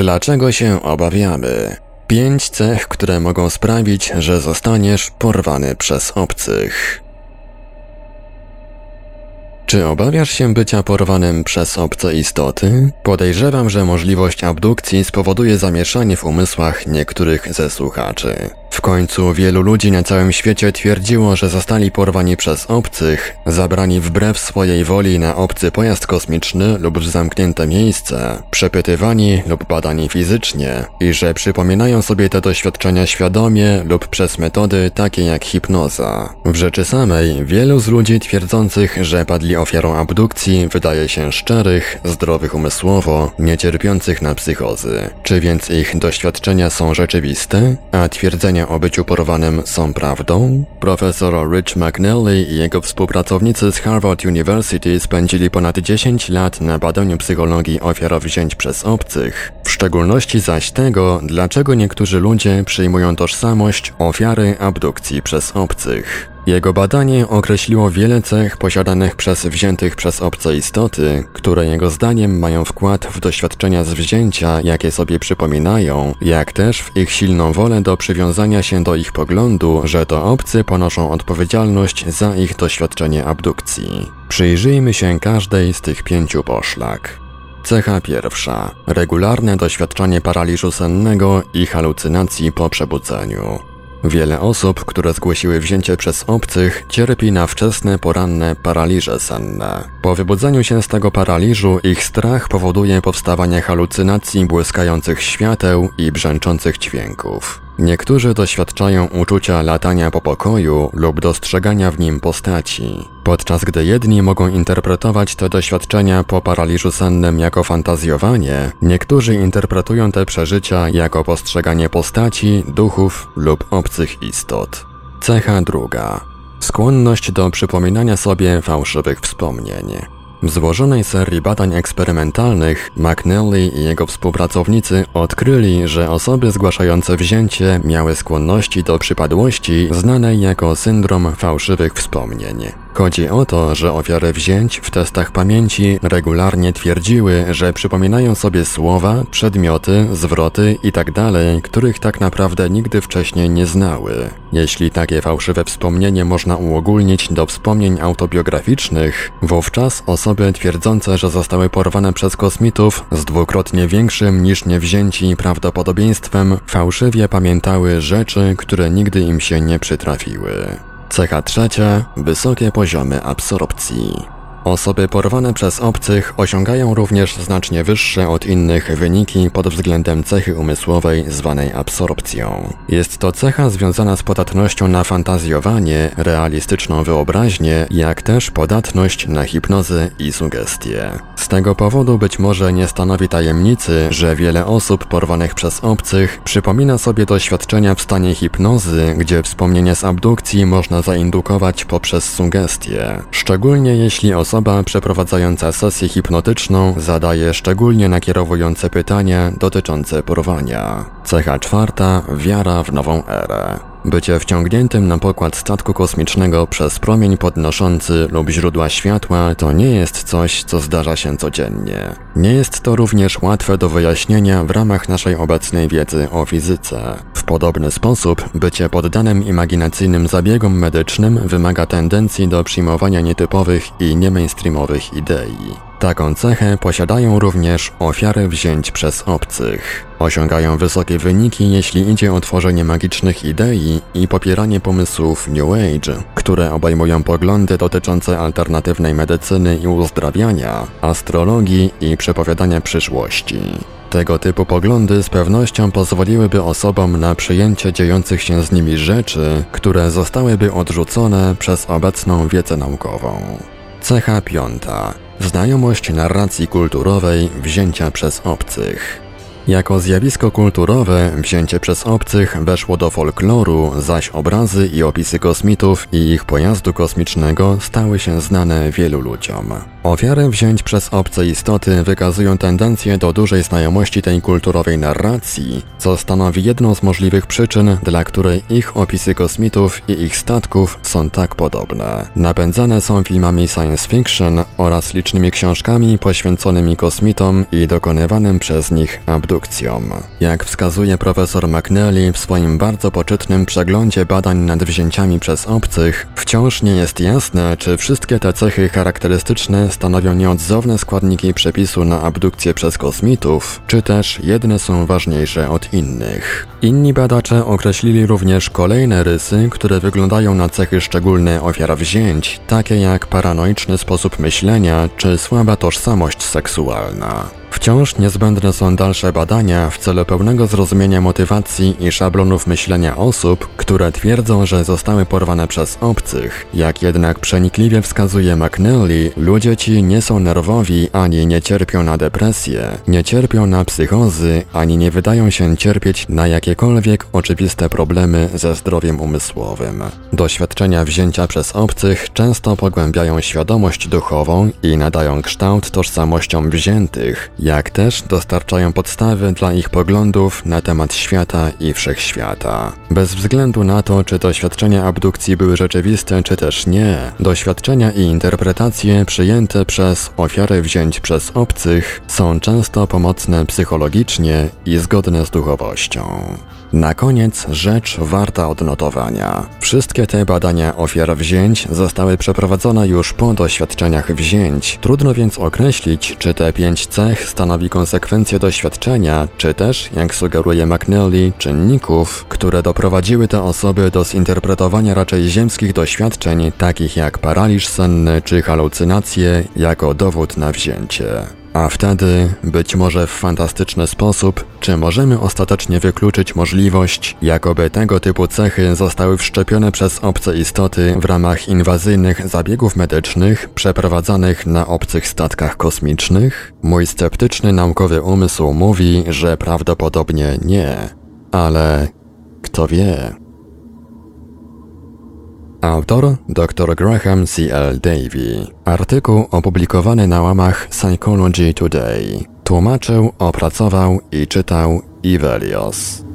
Dlaczego się obawiamy? Pięć cech, które mogą sprawić, że zostaniesz porwany przez obcych. Czy obawiasz się bycia porwanym przez obce istoty? Podejrzewam, że możliwość abdukcji spowoduje zamieszanie w umysłach niektórych ze słuchaczy. W końcu wielu ludzi na całym świecie twierdziło, że zostali porwani przez obcych, zabrani wbrew swojej woli na obcy pojazd kosmiczny lub w zamknięte miejsce, przepytywani lub badani fizycznie i że przypominają sobie te doświadczenia świadomie lub przez metody takie jak hipnoza. W rzeczy samej wielu z ludzi twierdzących, że padli ofiarą abdukcji wydaje się szczerych, zdrowych umysłowo, niecierpiących na psychozy. Czy więc ich doświadczenia są rzeczywiste, a twierdzenia o byciu porwanym są prawdą? Profesor Rich McNally i jego współpracownicy z Harvard University spędzili ponad 10 lat na badaniu psychologii ofiar wzięć przez obcych, w szczególności zaś tego, dlaczego niektórzy ludzie przyjmują tożsamość ofiary abdukcji przez obcych. Jego badanie określiło wiele cech posiadanych przez wziętych przez obce istoty, które jego zdaniem mają wkład w doświadczenia z wzięcia, jakie sobie przypominają, jak też w ich silną wolę do przywiązania się do ich poglądu, że to obcy ponoszą odpowiedzialność za ich doświadczenie abdukcji. Przyjrzyjmy się każdej z tych pięciu poszlak. Cecha pierwsza. Regularne doświadczanie paraliżu sennego i halucynacji po przebudzeniu. Wiele osób, które zgłosiły wzięcie przez obcych, cierpi na wczesne poranne paraliże senne. Po wybudzeniu się z tego paraliżu ich strach powoduje powstawanie halucynacji błyskających świateł i brzęczących dźwięków. Niektórzy doświadczają uczucia latania po pokoju lub dostrzegania w nim postaci, podczas gdy jedni mogą interpretować te doświadczenia po paraliżu sennym jako fantazjowanie, niektórzy interpretują te przeżycia jako postrzeganie postaci, duchów lub obcych istot. Cecha druga. Skłonność do przypominania sobie fałszywych wspomnień. W złożonej serii badań eksperymentalnych McNally i jego współpracownicy odkryli, że osoby zgłaszające wzięcie miały skłonności do przypadłości znanej jako syndrom fałszywych wspomnień. Chodzi o to, że ofiary wzięć w testach pamięci regularnie twierdziły, że przypominają sobie słowa, przedmioty, zwroty itd., tak których tak naprawdę nigdy wcześniej nie znały. Jeśli takie fałszywe wspomnienie można uogólnić do wspomnień autobiograficznych, wówczas osoby twierdzące, że zostały porwane przez kosmitów z dwukrotnie większym niż niewzięci prawdopodobieństwem fałszywie pamiętały rzeczy, które nigdy im się nie przytrafiły. Cecha trzecia wysokie poziomy absorpcji. Osoby porwane przez obcych osiągają również znacznie wyższe od innych wyniki pod względem cechy umysłowej zwanej absorpcją. Jest to cecha związana z podatnością na fantazjowanie, realistyczną wyobraźnię, jak też podatność na hipnozę i sugestie. Z tego powodu być może nie stanowi tajemnicy, że wiele osób porwanych przez obcych przypomina sobie doświadczenia w stanie hipnozy, gdzie wspomnienie z abdukcji można zaindukować poprzez sugestie. Szczególnie jeśli osoba Osoba przeprowadzająca sesję hipnotyczną zadaje szczególnie nakierowujące pytania dotyczące porwania. Cecha czwarta wiara w nową erę. Bycie wciągniętym na pokład statku kosmicznego przez promień podnoszący lub źródła światła to nie jest coś, co zdarza się codziennie. Nie jest to również łatwe do wyjaśnienia w ramach naszej obecnej wiedzy o fizyce. W podobny sposób bycie poddanym imaginacyjnym zabiegom medycznym wymaga tendencji do przyjmowania nietypowych i niemainstreamowych idei. Taką cechę posiadają również ofiary wzięć przez obcych. Osiągają wysokie wyniki, jeśli idzie o tworzenie magicznych idei i popieranie pomysłów New Age, które obejmują poglądy dotyczące alternatywnej medycyny i uzdrawiania, astrologii i przepowiadania przyszłości. Tego typu poglądy z pewnością pozwoliłyby osobom na przyjęcie dziejących się z nimi rzeczy, które zostałyby odrzucone przez obecną wiedzę naukową. Cecha piąta Znajomość narracji kulturowej wzięcia przez obcych. Jako zjawisko kulturowe wzięcie przez obcych weszło do folkloru, zaś obrazy i opisy kosmitów i ich pojazdu kosmicznego stały się znane wielu ludziom. Ofiary wzięć przez obce istoty wykazują tendencję do dużej znajomości tej kulturowej narracji, co stanowi jedną z możliwych przyczyn, dla której ich opisy kosmitów i ich statków są tak podobne. Napędzane są filmami science fiction oraz licznymi książkami poświęconymi kosmitom i dokonywanym przez nich abdukcjom abdukcją. Jak wskazuje profesor McNally w swoim bardzo poczytnym przeglądzie badań nad wzięciami przez obcych, wciąż nie jest jasne, czy wszystkie te cechy charakterystyczne stanowią nieodzowne składniki przepisu na abdukcję przez kosmitów, czy też jedne są ważniejsze od innych. Inni badacze określili również kolejne rysy, które wyglądają na cechy szczególne ofiar wzięć, takie jak paranoiczny sposób myślenia czy słaba tożsamość seksualna. Wciąż niezbędne są dalsze badania w celu pełnego zrozumienia motywacji i szablonów myślenia osób, które twierdzą, że zostały porwane przez obcych. Jak jednak przenikliwie wskazuje McNally, ludzie ci nie są nerwowi ani nie cierpią na depresję, nie cierpią na psychozy, ani nie wydają się cierpieć na jakiekolwiek oczywiste problemy ze zdrowiem umysłowym. Doświadczenia wzięcia przez obcych często pogłębiają świadomość duchową i nadają kształt tożsamościom wziętych, jak też dostarczają podstawy dla ich poglądów na temat świata i wszechświata. Bez względu na to, czy doświadczenia abdukcji były rzeczywiste, czy też nie, doświadczenia i interpretacje przyjęte przez ofiary wzięć przez obcych są często pomocne psychologicznie i zgodne z duchowością. Na koniec rzecz warta odnotowania. Wszystkie te badania ofiar wzięć zostały przeprowadzone już po doświadczeniach wzięć. Trudno więc określić, czy te pięć cech stanowi konsekwencje doświadczenia, czy też, jak sugeruje McNally, czynników, które doprowadziły te osoby do zinterpretowania raczej ziemskich doświadczeń, takich jak paraliż senny czy halucynacje, jako dowód na wzięcie. A wtedy, być może w fantastyczny sposób, czy możemy ostatecznie wykluczyć możliwość, jakoby tego typu cechy zostały wszczepione przez obce istoty w ramach inwazyjnych zabiegów medycznych przeprowadzanych na obcych statkach kosmicznych? Mój sceptyczny naukowy umysł mówi, że prawdopodobnie nie. Ale kto wie? Autor dr Graham C.L. Davy. Artykuł opublikowany na łamach Psychology Today. Tłumaczył, opracował i czytał Ivelios.